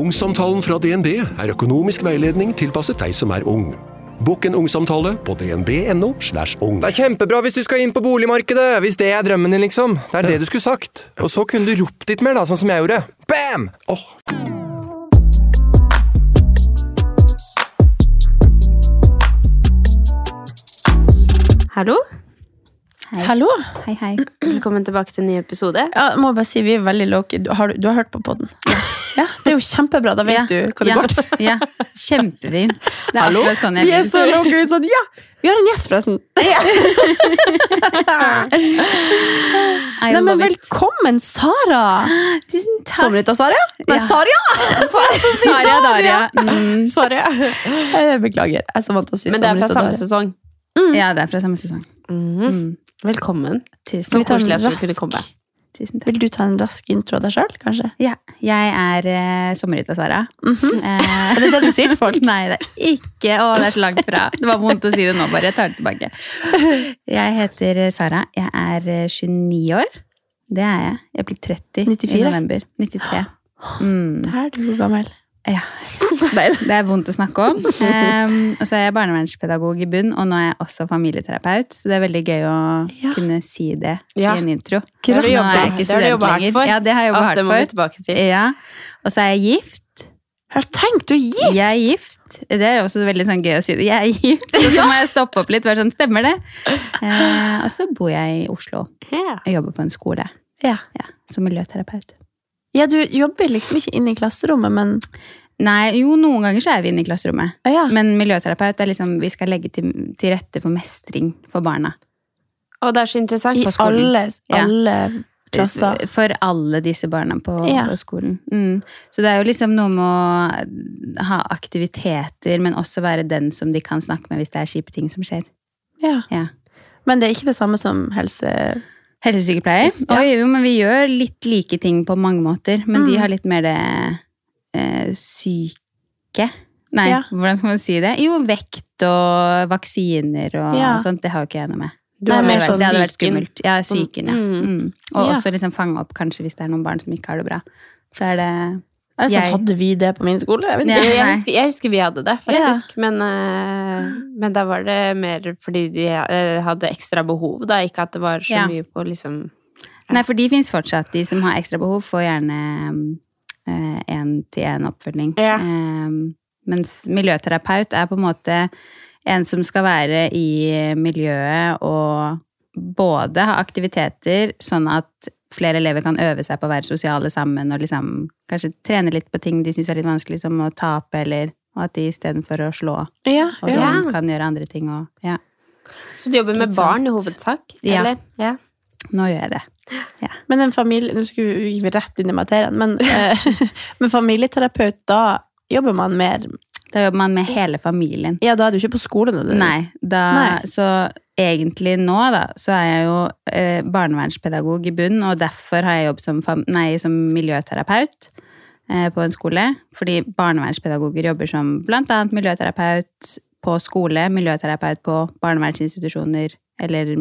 Ungsamtalen fra DNB er økonomisk veiledning tilpasset deg som er ung. Bokk en ungsamtale på dnb.no. slash ung. Det er kjempebra hvis du skal inn på boligmarkedet, hvis det er drømmen din, liksom. Det er det du skulle sagt. Og så kunne du ropt litt mer, da, sånn som jeg gjorde. Bam! Oh. Hallo? Hallo? Hei, hei. Velkommen tilbake til en ny episode. Ja, må bare si vi er veldig low-key. Du, har- du har hørt på podden? Ja. Det er jo kjempebra, da vet Ja, du hva det ja, går til. Ja, kjempefint. Det er Hallo? sånn jeg Vi er så low-key. vi er Sånn, ja! Vi har en gjest, forresten. Nei, men velkommen, Sara! Tusen takk. Sommerhytta Sara? Nei, Ja. Saria! Saria Daria. Mm. Jeg beklager. Jeg er så vant til å si Men det er fra samme sesong? sesong. Ja, det er fra samme sesong. Mm. Velkommen. Tusen. Så koselig at du kunne komme. Tusen takk. Vil du ta en rask intro av deg sjøl, kanskje? Ja, jeg er eh, Sommerhytta-Sara. Mhm. Eh, Er det det du sier til folk? Nei, det er ikke Å, det er så langt fra. Det var vondt å si det nå, bare. Jeg tar det tilbake. Jeg heter Sara. Jeg er eh, 29 år. Det er jeg. Jeg blir 30 i november. 93. Mm. Der er du gammel. Ja. Det er vondt å snakke om. Um, og så er jeg barnevernspedagog i bunn, og nå er jeg også familieterapeut. Så det er veldig gøy å Ja. kunne si det Ja. i en intro. Har Nå er jeg ikke det har du student lenger. Ja, det har jeg vi hardt for. tilbake til. Ja. Og så er jeg gift. Har tenkt, du er gift! Jeg er gift. Det er også veldig sånn gøy å si det. Jeg er gift. Og så må jeg stoppe opp litt. Være sånn, stemmer det? Uh, og så bor jeg i Oslo og jobber på en skole Ja. ja, som miljøterapeut. Ja, du jobber liksom ikke inne i klasserommet, men Nei, jo, noen ganger så er vi inne i klasserommet. ja. Men miljøterapeut er liksom vi skal legge til, til rette for mestring for barna. Og det er så interessant. I på skolen. alle, Ja. alle klasser. For alle disse barna på, Ja. på skolen. Mm. Så det er jo liksom noe med å ha aktiviteter, men også være den som de kan snakke med hvis det er kjipe ting som skjer. Ja. Ja. Men det er ikke det samme som helse... Helsesykepleier? Syns- ja. Jo, men vi gjør litt like ting på mange måter. Men de Mm. har litt mer det eh, syke. Nei, Ja. hvordan skal man si det? Jo, vekt og vaksiner og Ja. sånt. Det har jo ikke jeg noe med. Du Nei, har mer mer det sånn hadde vært psyken. skummelt. Ja, psyken, ja. Mm. Mm. Og også liksom fange opp kanskje hvis det er noen barn som ikke har det bra. Så er det Så Jeg- hadde vi det på min skole. Jeg vet Ja. Jeg, husker, jeg husker vi hadde det, faktisk. Men, eh, men da var det mer fordi de eh, hadde ekstra behov, da. Ikke at det var så Ja. mye på liksom Nei, for de fins fortsatt. De som har ekstra behov, får gjerne én-til-én-oppfølging. Ja. mens miljøterapeut er på en måte en som skal være i miljøet og både ha aktiviteter, sånn at flere elever kan øve seg på å være sosiale sammen og liksom kanskje trene litt på ting de syns er litt vanskelig, som å tape, eller og at de istedenfor å slå Ja, og ja. sånn kan gjøre andre ting og Ja, Så du jobber med barn i hovedsak? Ja. Eller? Ja. nå gjør jeg det. Men en familie Nå skulle vi gikk vi rett inn i materien, men, eh, men familieterapeut, da jobber man mer Da jobber man med hele familien. Ja, da er du ikke på skolen? Nei, da, Nei. så egentlig nå da, så er jeg jo eh, barnevernspedagog i bunn, og derfor har jeg jobb som, nei, som miljøterapeut eh, på en skole. Fordi barnevernspedagoger jobber som annet miljøterapeut på skole, miljøterapeut på barnevernsinstitusjoner, eller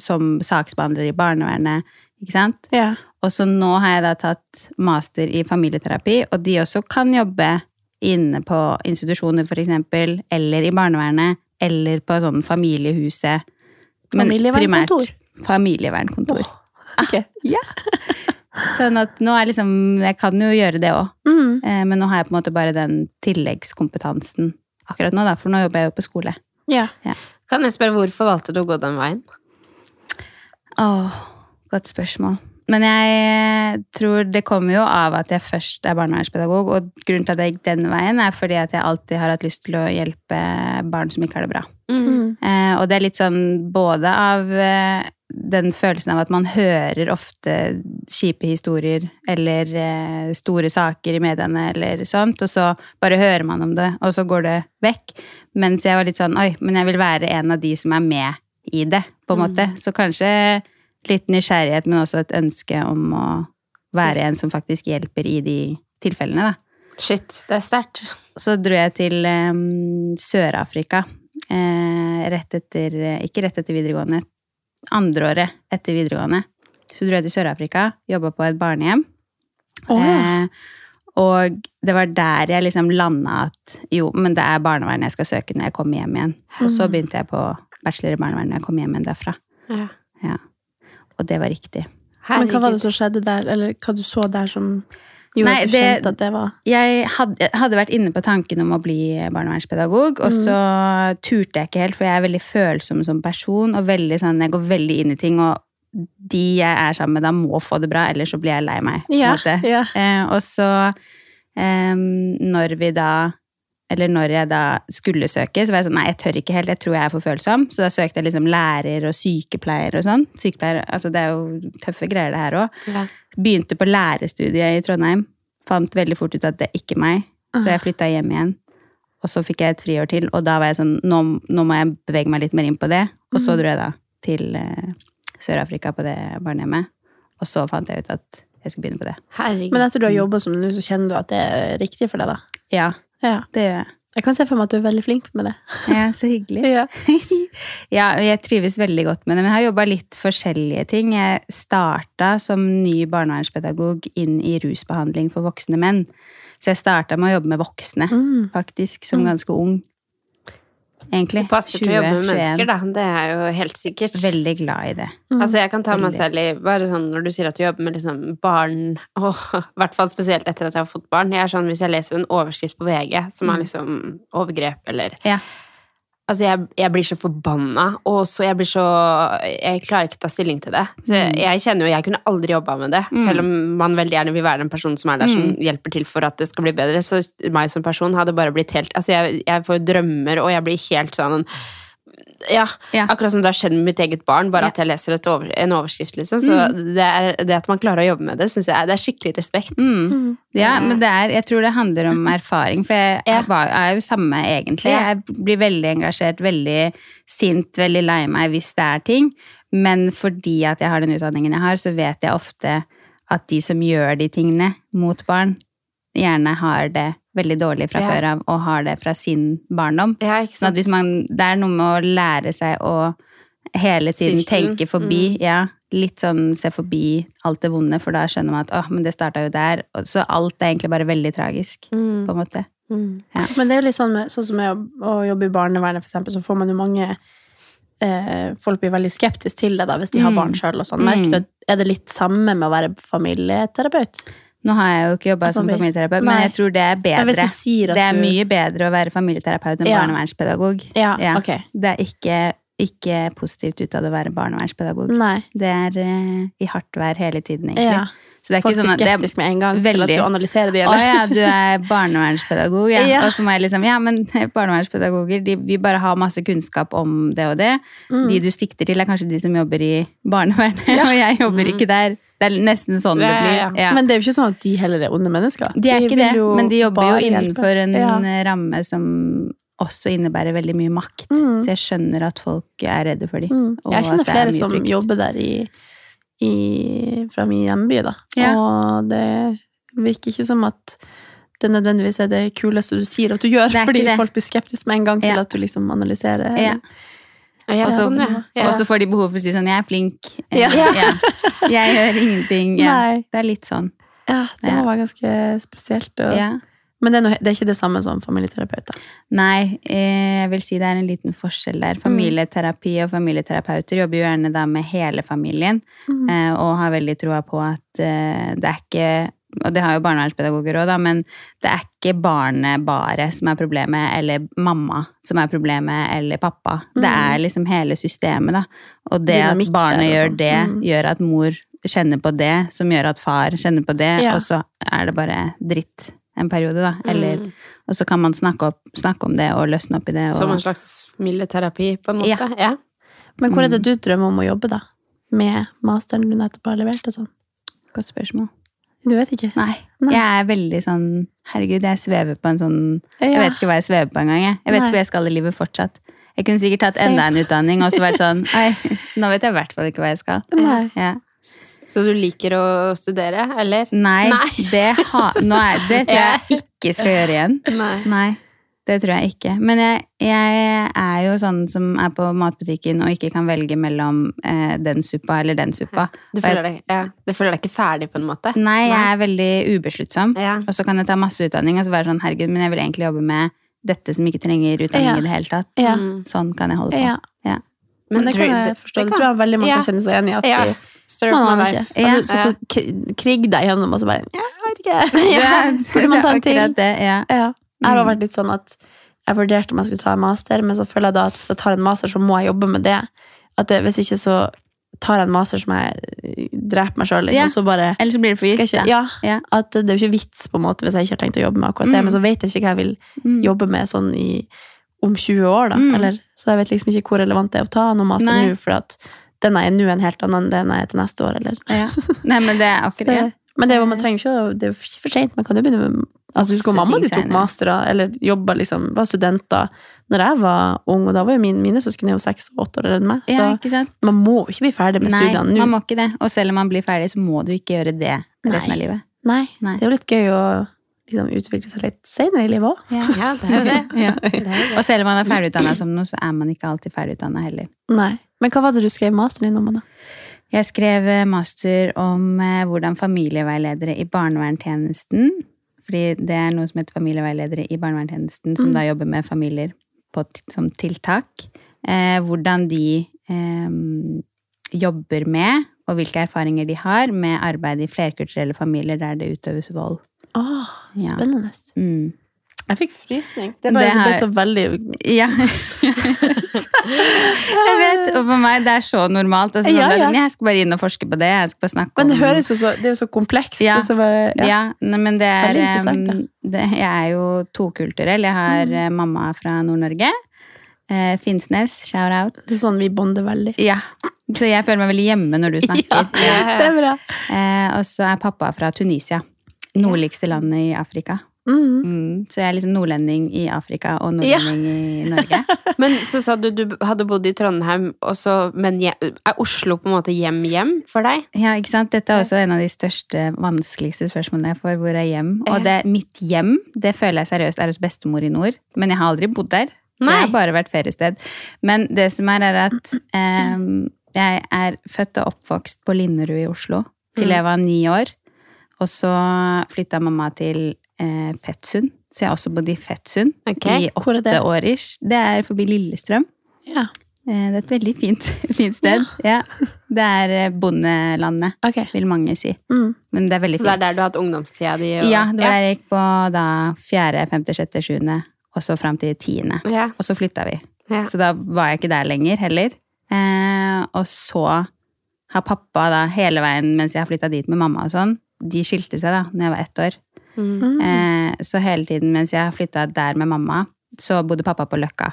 som saksbehandler i barnevernet, ikke sant? Ja. Og så nå har jeg da tatt master i familieterapi, og de også kan jobbe inne på institusjoner eksempel, eller i barnevernet, eller på sånn familiehuset. Men Familievernkontor. primært Familievernkontor. yeah. Sånn at nå er liksom Jeg kan jo gjøre det òg, Mm. men nå har jeg på en måte bare den tilleggskompetansen akkurat nå, da, for nå jobber jeg jo på skole. Ja. Kan jeg spørre hvorfor valgte du å gå den veien? Åh, godt spørsmål. Men jeg tror det kommer jo av at jeg først er barnevernspedagog, og grunnen til at jeg gikk den veien, er fordi at jeg alltid har hatt lyst til å hjelpe barn som ikke har det bra. Mm. Eh, og det er litt sånn både av eh, den følelsen av at man hører ofte kjipe historier eller eh, store saker i mediene eller sånt, og så bare hører man om det, og så går det vekk. Mens jeg var litt sånn oi, men jeg vil være en av de som er med i det, på en måte. Så kanskje litt nysgjerrighet, men også et ønske om å være en som faktisk hjelper i de tilfellene, da. Shit, det er sterkt. Så dro jeg til um, Sør-Afrika eh, rett etter Ikke rett etter videregående, andreåret etter videregående. Så dro jeg til Sør-Afrika, jobba på et barnehjem. Oh, ja. eh, og det var der jeg liksom landa at jo, men det er barnevern jeg skal søke når jeg kommer hjem igjen. Og så begynte jeg på bachelor i barnevern når jeg kom hjem igjen derfra. Ja. Ja. Og det var riktig. Men hva var det som skjedde der, eller hva du så der som gjorde Nei, at du skjønte at det var Jeg hadde, hadde vært inne på tanken om å bli barnevernspedagog, og så turte jeg ikke helt, for jeg er veldig følsom som person, og veldig sånn, jeg går veldig inn i ting, og de jeg er sammen med da må få det bra, ellers så blir jeg lei meg. Ja, ja. Eh, og så, eh, når vi da eller når jeg da skulle søke, så var jeg sånn nei, jeg tør ikke helt, jeg tror jeg er for følsom. Så da søkte jeg liksom lærer og sykepleier og sånn. Sykepleier, altså Det er jo tøffe greier, det her òg. Ja. Begynte på lærerstudiet i Trondheim. Fant veldig fort ut at det er ikke meg, så jeg flytta hjem igjen. Og så fikk jeg et friår til, og da var jeg sånn nå, nå må jeg bevege meg litt mer inn på det. Og så dro jeg da til eh, Sør-Afrika på det barnehjemmet. Og så fant jeg ut at jeg skulle begynne på det. Herregud. Men etter du har jobba som nå, så kjenner du at det er riktig for deg, da? Ja, Ja. det gjør jeg. Jeg kan se for meg at du er veldig flink med det. Ja, så hyggelig. Ja. ja, jeg trives veldig godt med det. Men jeg har jobba litt forskjellige ting. Jeg starta som ny barnevernspedagog inn i rusbehandling for voksne menn. Så jeg starta med å jobbe med voksne, Mm. faktisk, som ganske ung. Egentlig. Det passer til å jobbe med 21. mennesker, da. Det er jo helt sikkert. Veldig glad i det. Altså, jeg kan ta meg selv i Bare sånn når du sier at du jobber med liksom barn Åh, I hvert fall spesielt etter at jeg har fått barn. Jeg er sånn, Hvis jeg leser en overskrift på VG som er liksom overgrep eller Ja. Altså, jeg, jeg blir så forbanna, og så jeg blir så Jeg klarer ikke å ta stilling til det. Så jeg, jeg kjenner jo Jeg kunne aldri jobba med det, selv om man veldig gjerne vil være den personen som er der som hjelper til for at det skal bli bedre. Så meg som person hadde bare blitt helt Altså, jeg, jeg får drømmer, og jeg blir helt sånn ja, Ja. akkurat som det har skjedd med mitt eget barn, bare at jeg leser over, en overskrift, liksom. Så det, er, det at man klarer å jobbe med det, syns jeg det er skikkelig respekt. Mm. Ja, men det er, jeg tror det handler om erfaring, for jeg, jeg var, er jo samme egentlig. Jeg blir veldig engasjert, veldig sint, veldig lei meg hvis det er ting. Men fordi at jeg har den utdanningen jeg har, så vet jeg ofte at de som gjør de tingene mot barn, gjerne har det veldig dårlig fra Ja. før av, og har det fra sin barndom. Ja, ikke Sånn at hvis man, det er noe med å lære seg å hele tiden Sirken. tenke forbi, ja, litt sånn se forbi alt det vonde, for da skjønner man at åh, men det starta jo der. Så alt er egentlig bare veldig tragisk, Mm. på en måte. Mm. Men det er jo litt sånn, med, sånn som med å, jobbe i barnevernet, for eksempel, så får man jo mange eh, Folk blir veldig skeptiske til det da, hvis de har Mm. barn sjøl. Sånn. Merker du at- Er det litt samme med å være familieterapeut? Nå har jeg jo ikke jobba som familieterapeut, men jeg tror det er bedre. Det er mye bedre å være familieterapeut enn Ja. barnevernspedagog. Ja, Ja. Okay. Det er ikke, ikke positivt ut av det å være barnevernspedagog. Nei. Det er uh, i hardt vær hele tiden, egentlig. Ja. Så det er Folk ikke sånn at det er- med en gang til at du analyserer de, Å ja, du er barnevernspedagog, ja. Ja. Og så må jeg liksom Ja, men barnevernspedagoger, de, vi bare har masse kunnskap om det og det. Mm. De du sikter til, er kanskje de som jobber i barnevernet, og jeg jobber ikke der. Det er nesten sånn det Ja, ja, blir. ja. Ja. Men det er jo ikke sånn at de heller er onde mennesker. de er ikke vil det, men de jobber jo innenfor en ja. ramme som også innebærer veldig mye makt. Mm. Så jeg skjønner at folk er redde for dem. Mm. Jeg kjenner er flere som frykt. jobber der i, i, fra min hjemby, da. Ja. Og det virker ikke som at det nødvendigvis er det kuleste du sier at du gjør, fordi det. folk blir skeptiske med en gang til Ja. at du liksom analyserer. Ja. Ja, Og så sånn, ja. ja. får de behov for å si sånn 'jeg er flink'. Ja. Ja. Jeg gjør ingenting. Ja. Det er litt sånn. Ja, det være ganske spesielt. Og, Ja. Men det er, noe, det er ikke det samme som familieterapeut. da. Nei, eh, jeg vil si det er en liten forskjell der. Familieterapi og familieterapeuter jobber jo gjerne da med hele familien, Mm. eh, og har veldig troa på at eh, det er ikke og det har jo barnevernspedagoger òg, men det er ikke barnet bare som er problemet, eller mamma som er problemet, eller pappa. Det er liksom hele systemet, da. Og det Dynamikk at barnet gjør sånn. det, Mm. gjør at mor kjenner på det, som gjør at far kjenner på det, Ja. og så er det bare dritt en periode, da. Eller, Mm. Og så kan man snakke, opp, snakke om det og løsne opp i det. Og, Som en slags mildeterapi, på en måte. Ja. Men hvor er Mm. det du drømmer om å jobbe, da? med masteren du nettopp har levert? og sånn? Godt spørsmål. Du vet ikke? Nei. Nei. Jeg er veldig sånn Herregud, jeg svever på en sånn Jeg vet ikke hva jeg svever på engang. Jeg. jeg vet Nei. ikke hvor jeg skal i livet fortsatt. Jeg kunne sikkert tatt enda en utdanning og så vært sånn Nei, nå vet jeg i hvert fall ikke hva jeg skal. Nei. Ja. Så du liker å studere, eller? Nei, Nei. Det, ha, nå er, det tror jeg ikke skal gjøre igjen. Nei. Nei, det tror jeg ikke. Men jeg, jeg er jo sånn som er på matbutikken og ikke kan velge mellom eh, den suppa eller den suppa. Du føler, deg, ja, du føler deg ikke ferdig, på en måte? Nei, jeg er veldig ubesluttsom. Ja. Og så kan jeg ta masse utdanning og så være sånn, herregud, men jeg vil egentlig jobbe med dette som ikke trenger utdanning Ja. i det hele tatt. Ja. Sånn kan jeg holde på. Ja. Ja. Men, det kan jeg forstå. Det, tror jeg veldig mange Ja. kan kjenne seg igjen i. At Ja. de- Story man aner ikke. Har du sittet og krigd deg gjennom, og så bare Ja, jeg vet ikke. Ja, Burde man ta en til? det, ja. Ja. Jeg har Mm. vært litt sånn at jeg vurderte om jeg skulle ta en master, men så føler jeg da at hvis jeg tar en master, så må jeg jobbe med det. At det, hvis ikke så tar jeg en master som jeg eh, dreper meg sjøl, Ja. liksom. Så bare Ellers så blir det for gitt. ja, Ja. at det er jo ikke vits på en måte hvis jeg ikke har tenkt å jobbe med akkurat det, Mm. men så vet jeg ikke hva jeg vil Mm. jobbe med sånn i, om 20 år, da. Mm. Eller, så jeg vet liksom ikke hvor relevant det er å ta noen master Nei. nå, for at den er nå, en helt annen enn den er til neste år, eller Ja. Nei, men det er akkurat det, men det man trenger ikke Det er jo ikke for seint. Man kan jo begynne med Altså, husker du mamma de tok master, eller jobba liksom, var studenter når jeg var ung, og da var jo mine, mine søsken jo seks og åtte år enn meg. Så Ja, man må ikke bli ferdig med Nei, studiene nå. man må ikke det. Og selv om man blir ferdig, så må du ikke gjøre det resten Nei. av livet. Nei, Nei. Det er jo litt gøy å liksom, utvikle seg litt senere i livet òg. Ja. Ja, det er jo det. Ja. det, er det. Og selv om man er ferdigutdanna som noe, så er man ikke alltid ferdigutdanna heller. Nei. Men hva var det du skrev masteren din om, da? Jeg skrev eh, master om eh, hvordan familieveiledere i barnevernstjenesten Fordi det er noe som heter familieveiledere i barnevernstjenesten, som Mm. da jobber med familier på, som tiltak. Eh, hvordan de eh, jobber med, og hvilke erfaringer de har, med arbeid i flerkulturelle familier der det utøves vold. Åh, Ja. spennende. Mm. Jeg fikk frysning. Det, Det bare, det har- ble så veldig Ja. jeg vet, og for meg det er så normalt. Altså, Ja, det er ja. sånn, Jeg skal bare inn og forske på det. Jeg skal bare snakke Men det om høres jo så Det er jo så komplekst. Ja. det er så bare, Ja, ja. nei, men det er Veldig interessant, det, Jeg er jo tokulturell. Jeg har Mm. eh, mamma fra Nord-Norge. Eh, Finnsnes, shout out. Det er sånn vi bonder veldig. Ja. Så jeg føler meg veldig hjemme når du snakker. Ja, det er bra. Eh, og så er pappa fra Tunisia. Nordligste landet i Afrika. Mm. Mm. Så jeg er liksom nordlending i Afrika og nordlending i Norge. Men så sa du du hadde bodd i Trondheim, og så, men er Oslo på en måte hjem-hjem for deg? Ja, ikke sant? Dette er også en av de største, vanskeligste spørsmålene jeg får. Hvor er hjem? Og det, mitt hjem, det føler jeg seriøst er hos bestemor i nord. Men jeg har aldri bodd der. Det har bare vært feriested. Men det som er, er at eh, jeg er født og oppvokst på Linderud i Oslo til jeg var ni år. Og så flytta mamma til eh, Fettsund. Så jeg har også bodd i Fettsund okay. i åtte år ish. Det er forbi Lillestrøm. Ja. Eh, Det er et veldig fint, fint sted. Ja. Det er eh, bondelandet, okay. vil mange si. Mm. Men det er veldig Så det er fint. der du har hatt ungdomstida di? og- Ja, det var der jeg gikk på da fjerde, femte, sjette, sjuende, og så fram til tiende. Ja. Og så flytta vi. Ja. Så da var jeg ikke der lenger heller. Eh, og så har pappa da hele veien mens jeg har flytta dit med mamma og sånn, de skilte seg da når jeg var ett år. Mm. Eh, så hele tiden mens jeg flytta der med mamma, så bodde pappa på Løkka.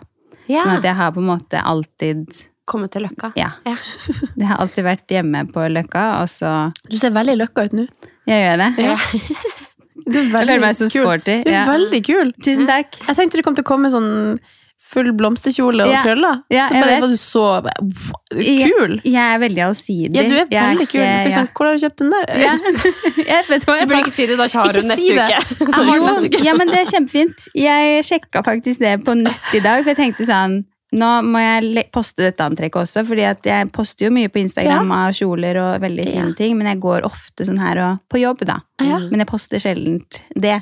ja. Sånn at jeg har på en måte alltid Kommet til Løkka. Ja. Ja. Jeg har alltid vært hjemme på Løkka, og så Du ser veldig løkka ut nå. Jeg gjør det. Ja. Du er Jeg veldig føler meg så sporty. Du er Ja. veldig kul. Tusen takk. Jeg tenkte du kom til å komme sånn full blomsterkjole og Ja. krøller. Ja, så bare var du så Kul! Jeg er veldig allsidig. Ja, du er Jeg veldig kul. For eksempel, hvor har du kjøpt den der? Ja. Jeg vet hva Du burde ikke si det, da har hun neste si uke. Jeg den neste Jo, uke. ja, men det er kjempefint. Jeg sjekka faktisk det på nett i dag, for jeg tenkte sånn nå må jeg poste dette antrekket også, fordi jeg poster jo mye på Instagram av kjoler og veldig fine Ja. ting, men jeg går ofte sånn her og på jobb, da. Ja. Men jeg poster sjelden det,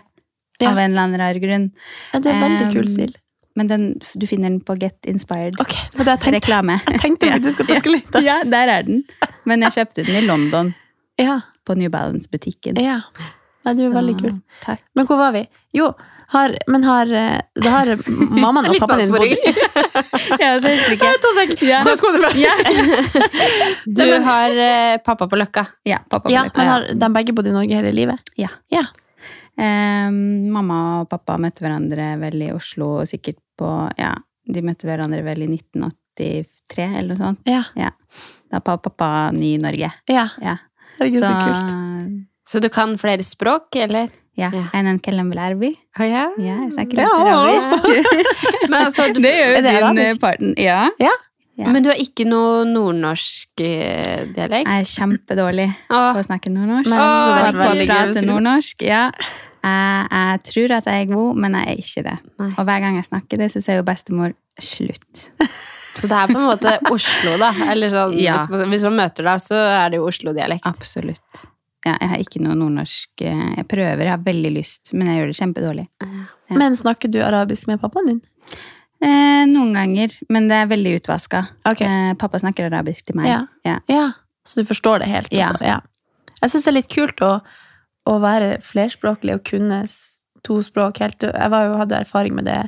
Ja. av en eller annen rar grunn. Ja, du er veldig Um, kul stil. Men den, du finner den på Get Inspired. Ok, det jeg tenkte. Reklame. Jeg tenkte faktisk at jeg skulle lete. Ja, der er den. Men jeg kjøpte den i London, Ja, på New Balance-butikken. ja. Nei, du er Så, veldig kul. Takk. Men hvor var vi? Jo, har, men har, eh, da har mammaen og pappaen din bodd. Ja, så husker ikke. To sek! Ja. Hvor skulle du fra? Ja. Du har eh, pappa på Løkka. ja, pappa på Ja, Løkka. men har de begge bodd i Norge hele livet? Ja. Ja. Um, mamma og pappa møtte hverandre vel i Oslo, sikkert på Ja, de møtte hverandre vel i tre, eller noe sånt. Ja. Ja. Da var pappa ny i Norge. ja. Ja. Herregud, så, Så kult. Så du kan flere språk, eller? ja, Ja. en enkelem belerbi. Å ja. Ja, jeg snakker litt arabisk. Men, altså, du, Det gjør Er jo din arabisk? eh, partner. Ja. Ja. Ja. men du har ikke noe nordnorsk eh, dialekt? Jeg er kjempedårlig på å snakke nordnorsk. Jeg synes det var vært å prate nordnorsk. Ja. Jeg, jeg tror at jeg er god, men jeg er ikke det. Nei. Og hver gang jeg snakker det, så sier jo bestemor 'slutt'. så det er på en måte Oslo, da? Eller sånn, Ja. hvis, man, hvis man møter deg, så er det jo Oslo-dialekt. Absolutt. Ja, jeg har ikke noe nordnorsk eh, Jeg prøver, jeg har veldig lyst, men jeg gjør det kjempedårlig. Ja. Men snakker du arabisk med pappaen din? Eh, noen ganger, men det er veldig utvaska. Okay. Eh, pappa snakker arabisk til meg. Ja. Ja. Ja, så du forstår det helt? Ja. også? ja. Jeg syns det er litt kult å, å være flerspråklig og kunne to språk helt Jeg var jo, hadde erfaring med det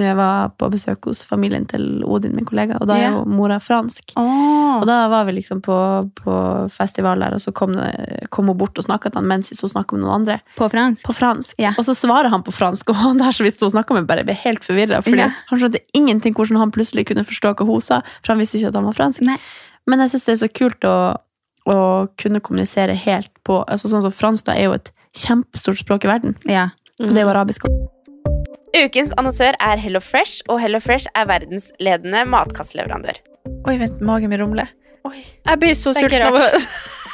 når jeg var på besøk hos familien til Odin, min kollega, og da er jo mora fransk. Oh. Og da var vi liksom på, på festival der, og så kom, kom hun bort og snakka til han mens hun snakka med noen andre. På fransk? På fransk. Yeah. Og så svarer han på fransk, og han der som vi snakka med, bare ble helt forvirra. For yeah. han skjønte ingenting hvordan han plutselig kunne forstå hva hun sa, for han visste ikke at han var fransk. Nei. Men jeg syns det er så kult å, å kunne kommunisere helt på altså Sånn som fransk da er jo et kjempestort språk i verden. Ja. Og det er jo arabisk. Ukens annonsør er Hello Fresh, og Hello Fresh er verdensledende matkastleverandør. Oi, vent, magen min rumler. Jeg blir så sulten av å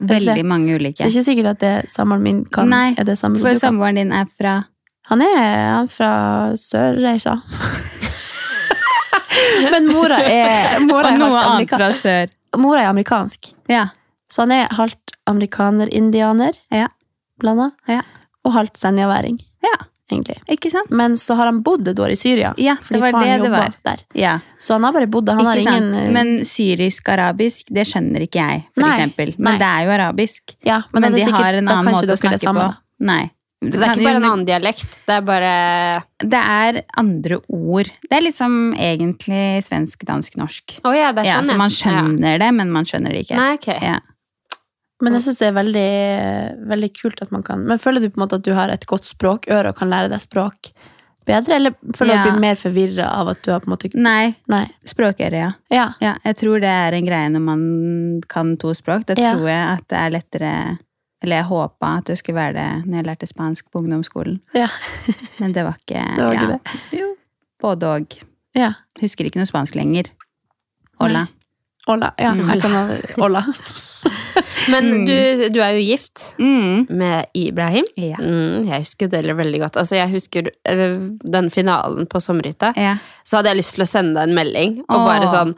Veldig mange ulike. det er ikke sikkert at det samboeren min kan. Nei, er det samme For samboeren din er fra Han er, han er fra Sørreisa. Men mora er, mora er Og noe annet fra sør. Mora er amerikansk. Ja. Så han er halvt amerikaner-indianer Ja. blanda. Ja. Og halvt senjaværing, Ja. Egentlig. Ikke sant? Men så har han bodd et år i Syria. Ja, fordi det var faren det det jobba var. Der. Ja. Så han har bare bodd der. Han har ingen sant? eh, Men syrisk-arabisk, det skjønner ikke jeg, for Nei, eksempel. nei. Men det er jo arabisk. ja, Men, det er de sikkert- har en annen måte å snakke på. Nei. Det er ikke bare en annen dialekt, det er bare Det er andre ord. Det er liksom egentlig svensk, dansk, norsk. Oh, ja, det er Ja, sånn, så man skjønner det, men man skjønner det ikke. Nei, ok. Ja. Men jeg syns det er veldig, veldig kult at man kan Men føler du på en måte at du har et godt språkøre og kan lære deg språk bedre, eller føler du Ja. blir mer forvirra av at du har på en måte Nei, Nei. språkøre, ja. Ja. ja. Jeg tror det er en greie når man kan to språk. Da tror jeg at det er lettere Eller jeg håpa at det skulle være det når jeg lærte spansk på ungdomsskolen. Ja. Men det var ikke Det var ja. ikke det. Jo, både. Ja. Husker ikke noe spansk lenger. Hola. Hola. Ja, Mm. Men Mm. du, du er jo gift Mm. med Ibrahim. Ja. Mm, jeg husker det veldig godt. Altså, jeg husker øh, den finalen på Sommerhytta. ja. Så hadde jeg lyst til å sende deg en melding og Åh. bare sånn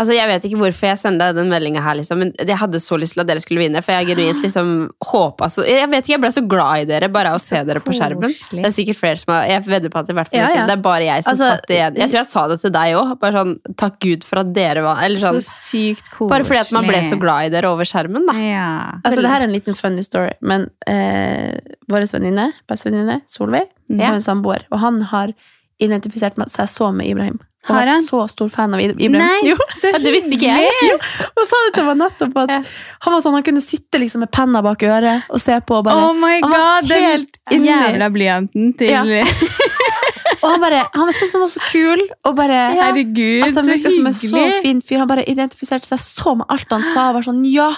Altså, Jeg vet ikke hvorfor jeg sendte den meldinga her, liksom, men jeg hadde så lyst til at dere skulle vinne. For jeg genuint liksom håpa så Jeg vet ikke, jeg ble så glad i dere bare av å se dere på skjermen. Det er sikkert flere som har Jeg vedder på at det, hvert fall Ja, ja. det er bare jeg som Altså, satt igjen. Jeg tror jeg sa det til deg òg. Bare sånn takk Gud for at dere var Eller sånn. Så sykt koselig. Bare fordi at man ble så glad i dere over skjermen, da. Ja. Altså, det her er en liten funny story, men eh, vår venninne, bestevenninne, Solveig, Mm. har en samboer, og han har identifisert med- seg så med Ibrahim. Og Har vært så stor fan av Ibrahim. Nei, Jo, så Det visste ikke jeg. jo, og sa det til meg nettopp at Ja. han var sånn, han kunne sitte liksom med penna bak øret og se på og bare Oh my Han var god, den helt inni. jævla blyanten til Ja. Og han bare, han var sånn som var så kul, og bare Herregud, At han så virka som en så fin fyr. Han bare identifiserte seg så med alt han sa. og Var sånn, ja,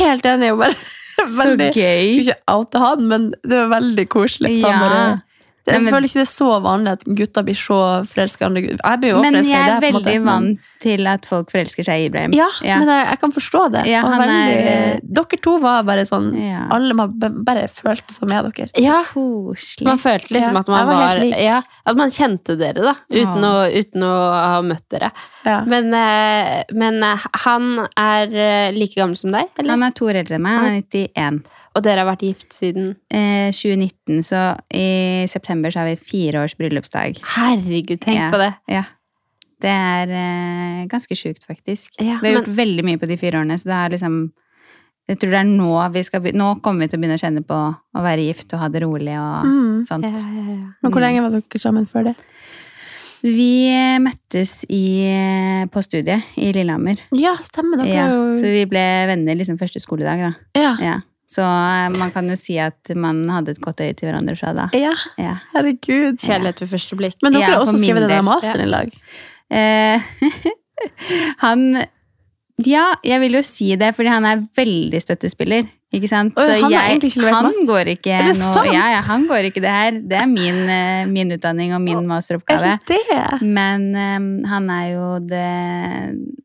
helt enig. Og bare, Så gøy. Skulle ikke oute han, men det var veldig koselig. Ja. Han Ja. bare, jeg Nei, men- føler ikke det er så vanlig at gutter blir så forelska i andre gutter. Jeg blir jo Men jeg er det. er veldig vant til at folk forelsker seg i Ibrahim. Ja, men jeg, jeg kan forstå det. Ja, han veldig, er- dere to var bare sånn Ja. Alle man bare følte som med dere. Ja, Koselig. Man følte liksom Ja, at man jeg var var, ja, At man kjente dere, da. Uten, å, uten å ha møtt dere. Ja. Men, eh, men eh, han er eh, like gammel som deg, eller? Han er to år eldre enn meg. Han er 91. Og dere har vært gift siden Eh, 2019, så i september så har vi fire års bryllupsdag. Herregud, tenk Ja. på det. Ja. Det er eh, ganske sjukt, faktisk. Ja, vi har men- gjort veldig mye på de fire årene, så det er liksom Jeg tror det er nå vi skal be- Nå kommer vi til å begynne å kjenne på å være gift og ha det rolig og Mm. sånt. Ja, ja, ja. Men hvor lenge var dere sammen før det? Vi eh, møttes i, eh, på studiet i Lillehammer. Ja, stemmer. Dere Ja, jo så vi ble venner liksom første skoledag, da. ja. Ja. Så eh, man kan jo si at man hadde et godt øye til hverandre fra da. ja, Ja. herregud. Kjærlighet ved første blikk. Men dere har ja, også skrevet denne masteren i lag. Eh, han Ja, jeg vil jo si det, fordi han er veldig støttespiller. Ikke sant? Så han jeg- han går ikke noe ja, ja, han går ikke det her. Det er min, eh, min utdanning og min Er masteroppgave. Men um, han er jo det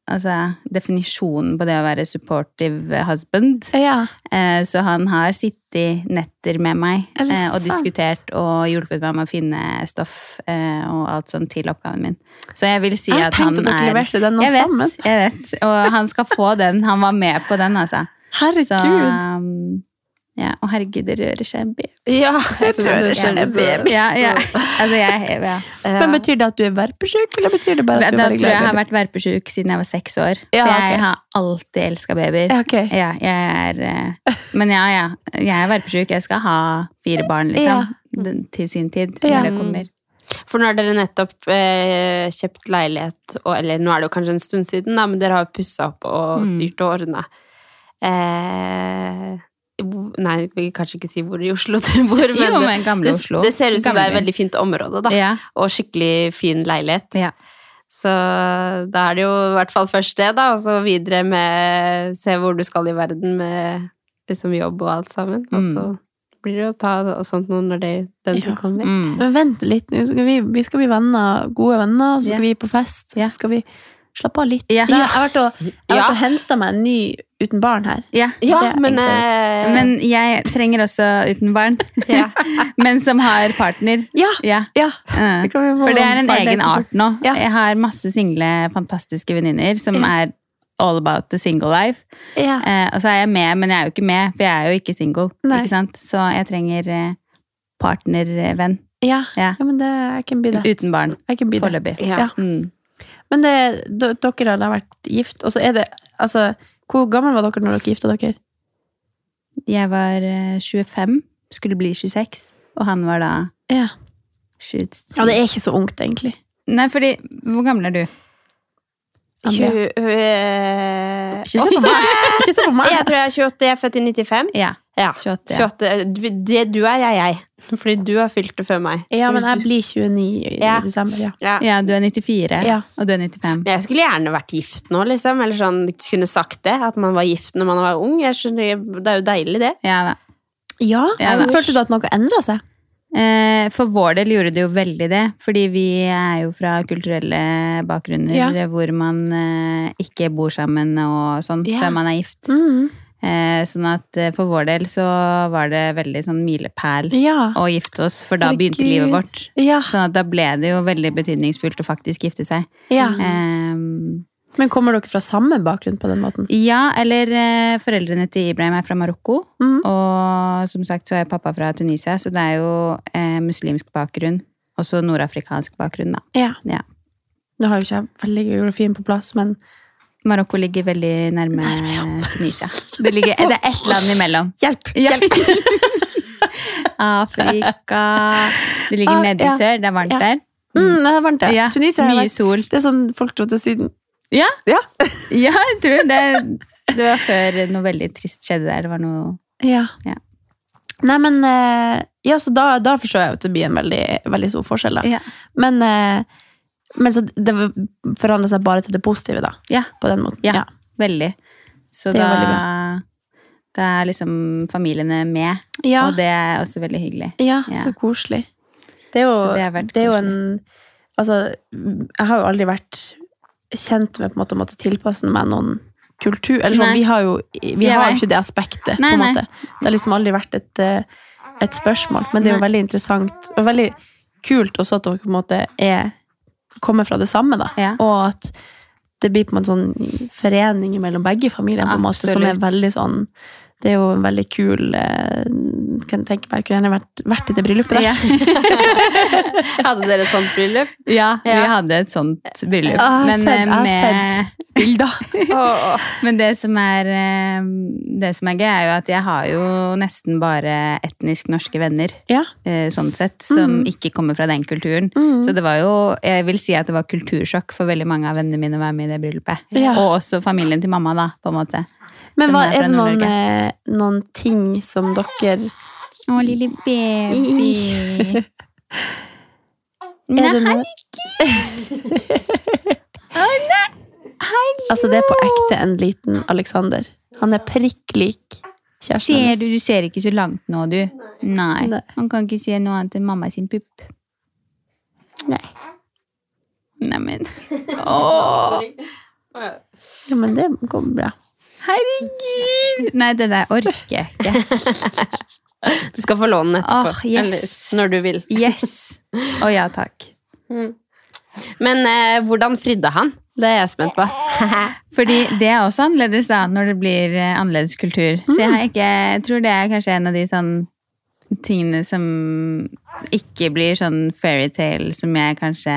Altså definisjonen på det å være supportive husband. Ja. Uh, Så han har sittet netter med meg uh, og diskutert og hjulpet meg med å finne stoff uh, og alt sånt til oppgaven min. Så jeg vil si Jeg at han at er jeg vet. Jeg vet, og han skal få den. Han var med på den, altså. Herregud. Så um, ja, Og herregud, det rører seg en baby. Ja, Det rører seg en baby. Ja, ja. Altså, jeg, ja. Men betyr det at du er verpesjuk, eller betyr det bare at du Da er tror jeg jeg har vært verpesjuk siden jeg var seks år. Ja, For jeg har alltid elska babyer. Ja, ok. Ja, jeg er eh, Men ja, ja. Jeg er verpesjuk. Jeg skal ha fire barn, liksom. Til sin tid, Ja. når det kommer. For nå har dere nettopp eh, kjøpt leilighet, og, eller nå er det jo kanskje en stund siden, da, men dere har pussa opp og Mm. styrt og ordna. Eh, nei, jeg vil kanskje ikke si hvor i Oslo du bor, men, Jo, det- men gamle Oslo. det ser ut som det er et veldig fint område, da. Ja. Og skikkelig fin leilighet. Ja. Så da er det jo i hvert fall først det, da, og så videre med se hvor du skal i verden med liksom jobb og alt sammen. Og Mm. så blir det jo ta og sånt nå når det, den Ja. kommer. Mm. Men vent litt, nå skal vi, vi skal bli venner, gode venner, og så skal vi på fest, og så skal vi slappe av litt. Yeah. Det- Jeg har vært og, Ja. og henta meg en ny uten barn her. Ja. Ja, men, egentlig- eh, Men jeg trenger også uten barn. Men som har partner. Ja, Ja. ja. Det kan vi få For det er en egen art nå. Ja. Jeg har masse single, fantastiske venninner som er all about the single life. Ja. Eh, og så er jeg med, men jeg er jo ikke med, for jeg er jo ikke single. Nei. Ikke sant? Så jeg trenger eh, partnervenn Ja. Yeah. ja, men det I can be that. uten barn. Foreløpig. Ja. Ja. Mm. Men det, dere har da vært gift, og så er det Altså, hvor gammel var dere når dere gifta dere? Jeg var eh, 25, skulle bli 26, og han var da Ja. 27. ja, det er ikke så ungt, egentlig. Nei, fordi Hvor gammel er du? Andrea. Tjue- øh, Ikke se på meg! Ikke se på meg! Jeg tror jeg er 28, jeg er født i 95. Ja. Ja, 28, ja. 28. Det du er, er jeg. Fordi du har fylt det før meg. Ja, men jeg blir 29 i Ja. desember, ja. ja. Ja, du er 94, Ja. og du er 95. Men jeg skulle gjerne vært gift nå, liksom. Eller sånn, kunne sagt det. At man var gift når man var ung. Jeg skjønner, det er jo deilig, det. Ja da. Ja, Ja, men da. Følte du at noe endra seg? Eh, For vår del gjorde det jo veldig det, fordi vi er jo fra kulturelle bakgrunner Ja. hvor man eh, ikke bor sammen og sånn Ja. før man er gift. Mm. Eh, Sånn at eh, for vår del så var det veldig sånn milepæl Ja. å gifte oss, for da begynte livet vårt. Ja. Sånn at da ble det jo veldig betydningsfullt å faktisk gifte seg. ja. Eh, Men kommer dere fra samme bakgrunn på den måten? Ja, eller eh, foreldrene til Ibrahim er fra Marokko. Mm. Og som sagt så er pappa fra Tunisia, så det er jo eh, muslimsk bakgrunn. Også nordafrikansk bakgrunn, da. Ja. Ja. Nå har jo ikke jeg veldig geografien på plass, men Marokko ligger veldig nærme Tunisia. Det, ligger, det er ett land imellom. hjelp! Hjelp. Afrika Det ligger Ah, nede i ja. sør. Det er varmt Ja. der. Mm, det er varmt, der. Ja, Tunisia er Mye varmt. sol. Det er sånn folk dro til Syden. Ja, Ja. ja jeg tror det. Det var før noe veldig trist skjedde der. Det var noe Ja. Ja. Nei, men eh, Ja, så da, da forstår jeg at det blir en veldig, veldig stor forskjell, da. Men, eh, men så det forandrer seg bare til det positive, da. Ja. På den måten. Ja. Veldig. Så Det da veldig Da er liksom familiene med, Ja. og det er også veldig hyggelig. Ja, Ja. så koselig. Det er jo, det er det er jo en Altså, jeg har jo aldri vært kjent med på en måte å måtte tilpasse meg noen kultur. Eller sånn, vi har jo, vi har ikke det aspektet, Nei, på en nei. måte. Det har liksom aldri vært et, eh, et spørsmål, men det er jo Nei. veldig interessant og veldig kult også at dere på en måte er kommer fra det samme, da. Ja. Og at det blir på en måte sånn forening mellom begge familiene, på en måte, som er veldig sånn Det er jo en veldig kul eh, Kan tenke meg, jeg kunne gjerne vært, vært i det bryllupet da. Ja. Hadde dere et sånt bryllup? ja, vi hadde et sånt bryllup. Ah, Men, sett, eh, med, Bilder. Åh. men det som er eh, Det som er gøy, er jo at jeg har jo nesten bare etnisk norske venner. Ja. sånn sett, som Mm. ikke kommer fra den kulturen. Mm. Så det var jo, jeg vil si at det var kultursjokk for veldig mange av vennene mine å være med i det bryllupet. Ja. Og også familien til mamma, da, på en måte. Men hva, er er det noen, eh, noen ting som dere Å, lille baby. Er det Nei, noe Altså, det er på ekte en liten Alexander. Han er prikk lik kjæresten ser du, du ser ikke så langt nå, du. Nei. Nei. Han kan ikke se noe annet enn mamma sin pupp. Nei. Neimen. Åh, Ja, men det går bra. Herregud! Nei, det der orker jeg ikke. Du skal få låne den etterpå. Oh, yes. Eller når du vil. Yes. Å ja, takk. Men eh, hvordan fridde han? Det er jeg spent på. Fordi det er også annerledes da, når det blir eh, annerledes kultur. Så jeg, ikke, jeg tror det er kanskje en av de sånn tingene som ikke blir sånn fairytale som jeg kanskje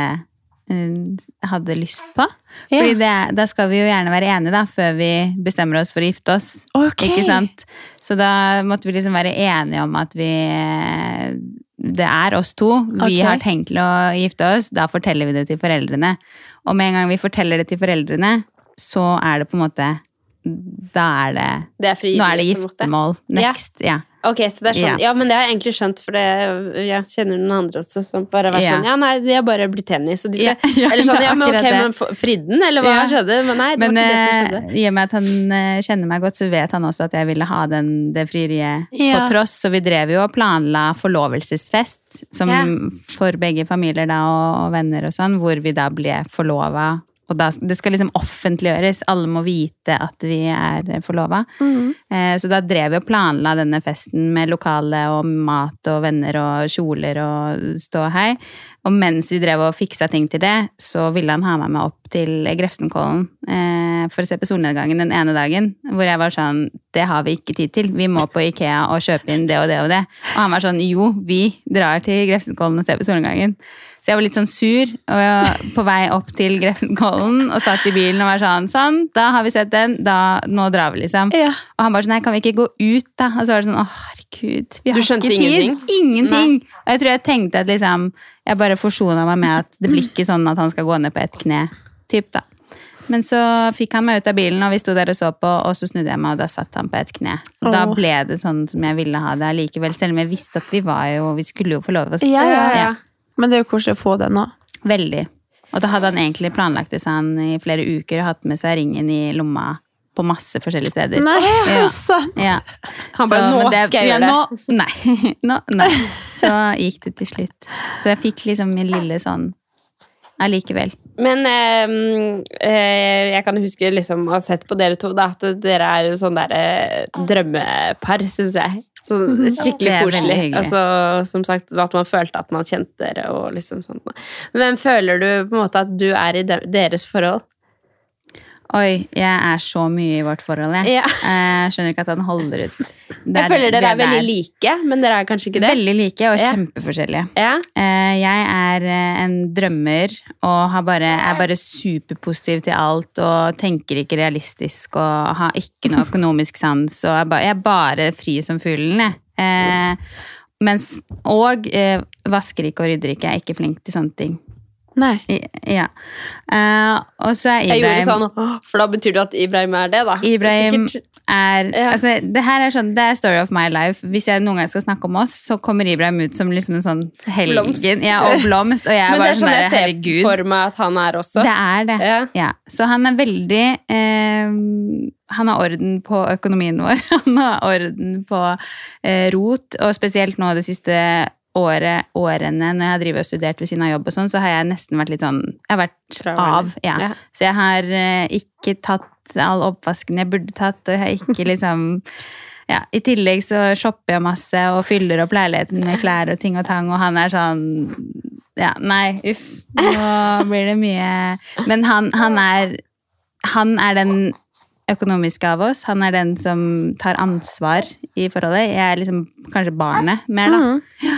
hadde lyst på. Fordi det, da skal vi jo gjerne være enige da, før vi bestemmer oss for å gifte oss. Okay. Ikke sant? Så da måtte vi liksom være enige om at vi Det er oss to. Vi okay. har tenkt til å gifte oss. Da forteller vi det til foreldrene. Og med en gang vi forteller det til foreldrene, så er det på en måte Da er det Det er frivillig, Nå er det giftermål. Next. Ja. Ok, så det er sånn. Ja. Ja. men det har jeg egentlig skjønt, for det, jeg kjenner noen andre også som bare har vært Ja. sånn Ja, nei, de har bare blitt tennis, og de skal Ja, ja, Eller sånn, ja, men ok, det. men fridden, fridde den, eller hva skjedde? Men nei, det Men var ikke det som eh, skjedde. i og med at han eh, kjenner meg godt, så vet han også at jeg ville ha den, det frieriet på tross. Så vi drev jo og planla forlovelsesfest som for begge familier da, og, og venner og sånn, hvor vi da ble forlova. Og da, det skal liksom offentliggjøres. Alle må vite at vi er forlova. Mm. Eh, så da drev vi og planla denne festen med lokale og mat og venner og kjoler og ståhei. Og mens vi drev og fiksa ting til det, så ville han ha meg med opp til Grefsenkollen eh, for å se på solnedgangen den ene dagen. Hvor jeg var sånn Det har vi ikke tid til. Vi må på Ikea og kjøpe inn det og det og det. Og han var sånn Jo, vi drar til Grefsenkollen og ser på solnedgangen. Så jeg var litt sånn sur og jeg, på vei opp til Grefsenkollen og satt i bilen og var sånn Sånn, da har vi sett den. Da, nå drar vi, liksom. Ja. Og han bare sånn Nei, kan vi ikke gå ut, da? Og så var det sånn Å, herregud. Vi har ikke tid. ingenting? Ingenting. Og jeg tror jeg tenkte at liksom Jeg bare forsona meg med at det blir ikke sånn at han skal gå ned på ett kne. Typ, da. Men så fikk han meg ut av bilen, og vi sto der og så på, og så snudde jeg meg, og da satt han på ett kne. Og da ble det sånn som jeg ville ha det allikevel, selv om jeg visste at vi var jo Vi skulle jo forlove oss. Ja, ja, Ja. Men det er jo koselig å få det nå. Veldig. Og da hadde han egentlig planlagt det sånn i flere uker og hatt med seg ringen i lomma på masse forskjellige steder. Nei, Ja. sant? Ja. Han bare, Så, «Nå det, skal jeg ja, gjøre det». Nå, nei. nå, nei. Så gikk det til slutt. Så jeg fikk liksom min lille sånn allikevel. Men eh, eh, jeg kan huske liksom å ha sett på dere to, da, at dere er jo sånn derre drømmepar, syns jeg. Så, skikkelig Det er veldig koselig. Altså, som sagt, at man følte at man kjente dere og liksom sånt. Men føler du på en måte at du er i deres forhold? Oi, jeg er så mye i vårt forhold, jeg. Ja. Jeg skjønner ikke at han holder ut. Der, Jeg føler dere er veldig like, men dere er kanskje ikke det? Veldig like og Ja. kjempeforskjellige. Ja. Eh, Jeg er eh, en drømmer og har bare, er bare superpositiv til alt og tenker ikke realistisk og har ikke noe økonomisk sans. Og er bare, jeg er bare fri som fuglen, jeg. Eh, mens, og eh, vasker ikke og rydder ikke. Jeg er ikke flink til sånne ting. Nei. I- Ja. Uh, og så er Jeg gjorde sånn, for da betyr det at Ibrahim er det, da. Ibrahim er Ja. altså, Det her er sånn, det er story of my life. Hvis jeg noen gang skal snakke om oss, så kommer Ibrahim ut som liksom en sånn helgen. Blomst. Ja, og blomst. Og jeg er Men det er sånn sånn jeg ser herregud. for meg at han er også. Det er det. Ja. Ja. Så han er veldig eh, Han har orden på økonomien vår. Han har orden på eh, rot, og spesielt nå det siste året, årene når jeg har drevet og studert ved siden av jobb og sånn, så har jeg nesten vært litt sånn Jeg har vært av. Ja. Ja. Så jeg har eh, ikke tatt all oppvasken jeg burde tatt, og jeg har ikke liksom ja, I tillegg så shopper jeg masse og fyller opp leiligheten med klær og ting og tang, og han er sånn Ja, nei, uff. Nå blir det mye Men han, han er Han er den økonomiske av oss. Han er den som tar ansvar i forholdet. Jeg er liksom kanskje barnet mer, da.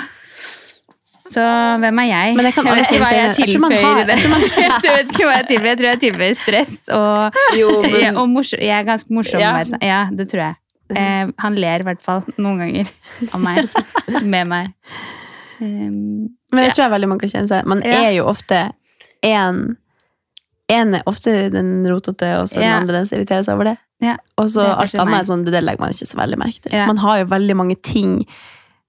Så hvem er jeg? Men jeg kan jeg vet ikke hva jeg tilføyer i det. Jeg vet ikke hva jeg tilføyer. Jeg tror jeg tilføyer stress og, Jo, men- ja, og. Jeg er ganske morsom. Ja. Ja, det tror jeg. Eh, han ler i hvert fall noen ganger av meg. Med meg. Um, Men jeg tror jeg veldig man kan kjenne seg Man er jo ofte en En er ofte den rotete, og så den Ja. andre den som irriterer seg over det. ja. Og så alt annet er sånn, det legger man ikke så veldig merke til. Ja. Man har jo veldig mange ting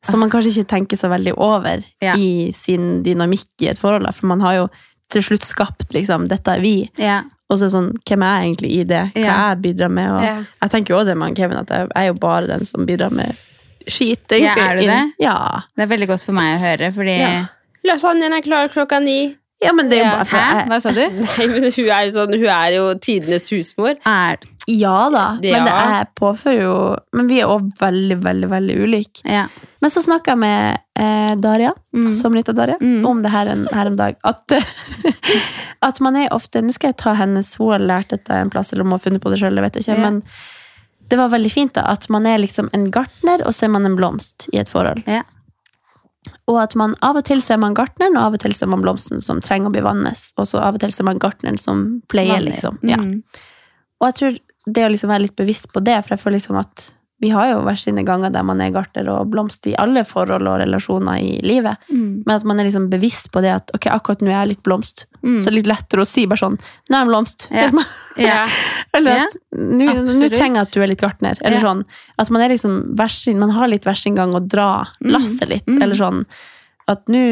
som man kanskje ikke tenker så veldig over Ja. i sin dynamikk i et forhold. For man har jo til slutt skapt liksom, 'dette er vi', ja. og så er det sånn, hvem er jeg egentlig i det? Hva Ja. jeg bidrar med? Og Ja. Jeg tenker jo også det med Kevin, at jeg er jo bare den som bidrar med skit. Ja, er du det? Ja. Det er veldig godt for meg å høre, fordi Ja. Lasagnen er klar klokka ni. ja, men det er jo Ja. bare for Hæ? Hva sa du? Nei, men hun er jo sånn, hun er jo tidenes husmor. Er Ja da, Det- men det er påfører jo Men vi er òg veldig, veldig veldig ulike. Ja. Men så snakka jeg med eh, Daria, Mm. sommerhytta Daria, Mm. om det her en, her en dag. At, at man er ofte Nå skal jeg ta hennes Hun har lært dette en plass, eller hun har funnet på det sjøl, det vet jeg ikke. Ja. Men det var veldig fint da, at man er liksom en gartner, og så er man en blomst i et forhold. Ja. Og at man av og til ser man gartneren, og av og til ser man blomsten som trenger å bli vannes. Og så av og til ser man gartneren som pleier, liksom. Ja. Mm. Og jeg tror det å liksom være litt bevisst på det, for jeg føler liksom at vi har jo hver sine ganger der man er gartner og blomst i alle forhold og relasjoner i livet. Mm. Men at man er liksom bevisst på det at ok, akkurat nå er jeg litt blomst. Mm. Så det er litt lettere å si bare sånn Nå er jeg en blomst. Ja. Ja. Eller at nå trenger jeg at du er litt gartner. Eller Ja. sånn. At man er liksom versin, man har litt versinggang og dra lasset litt. Mm. Eller sånn at nå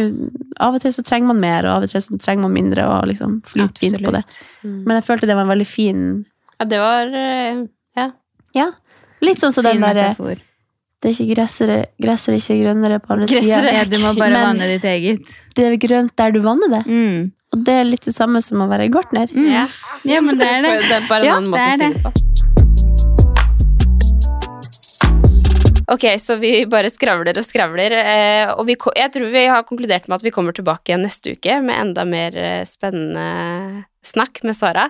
Av og til så trenger man mer, og av og til så trenger man mindre, og liksom flyte fint på det. Men jeg følte det var en veldig fin Ja, det var eh, Ja. Ja. Litt sånn som den derre. Det er ikke gressere, gresser ikke grønnere på andre Gresser sida. er- Ja, du må bare Men- vanne ditt eget. Det er grønt der du vanner det. Mm. Og det er litt det samme som å være gartner. Mm. Ja. Ja, men det er det. Det er bare en Ja, annen måte det å si det. på. Ok, så vi bare skravler og skravler. eh, Og vi, jeg tror vi har konkludert med at vi kommer tilbake neste uke med enda mer eh, spennende snakk med Sara.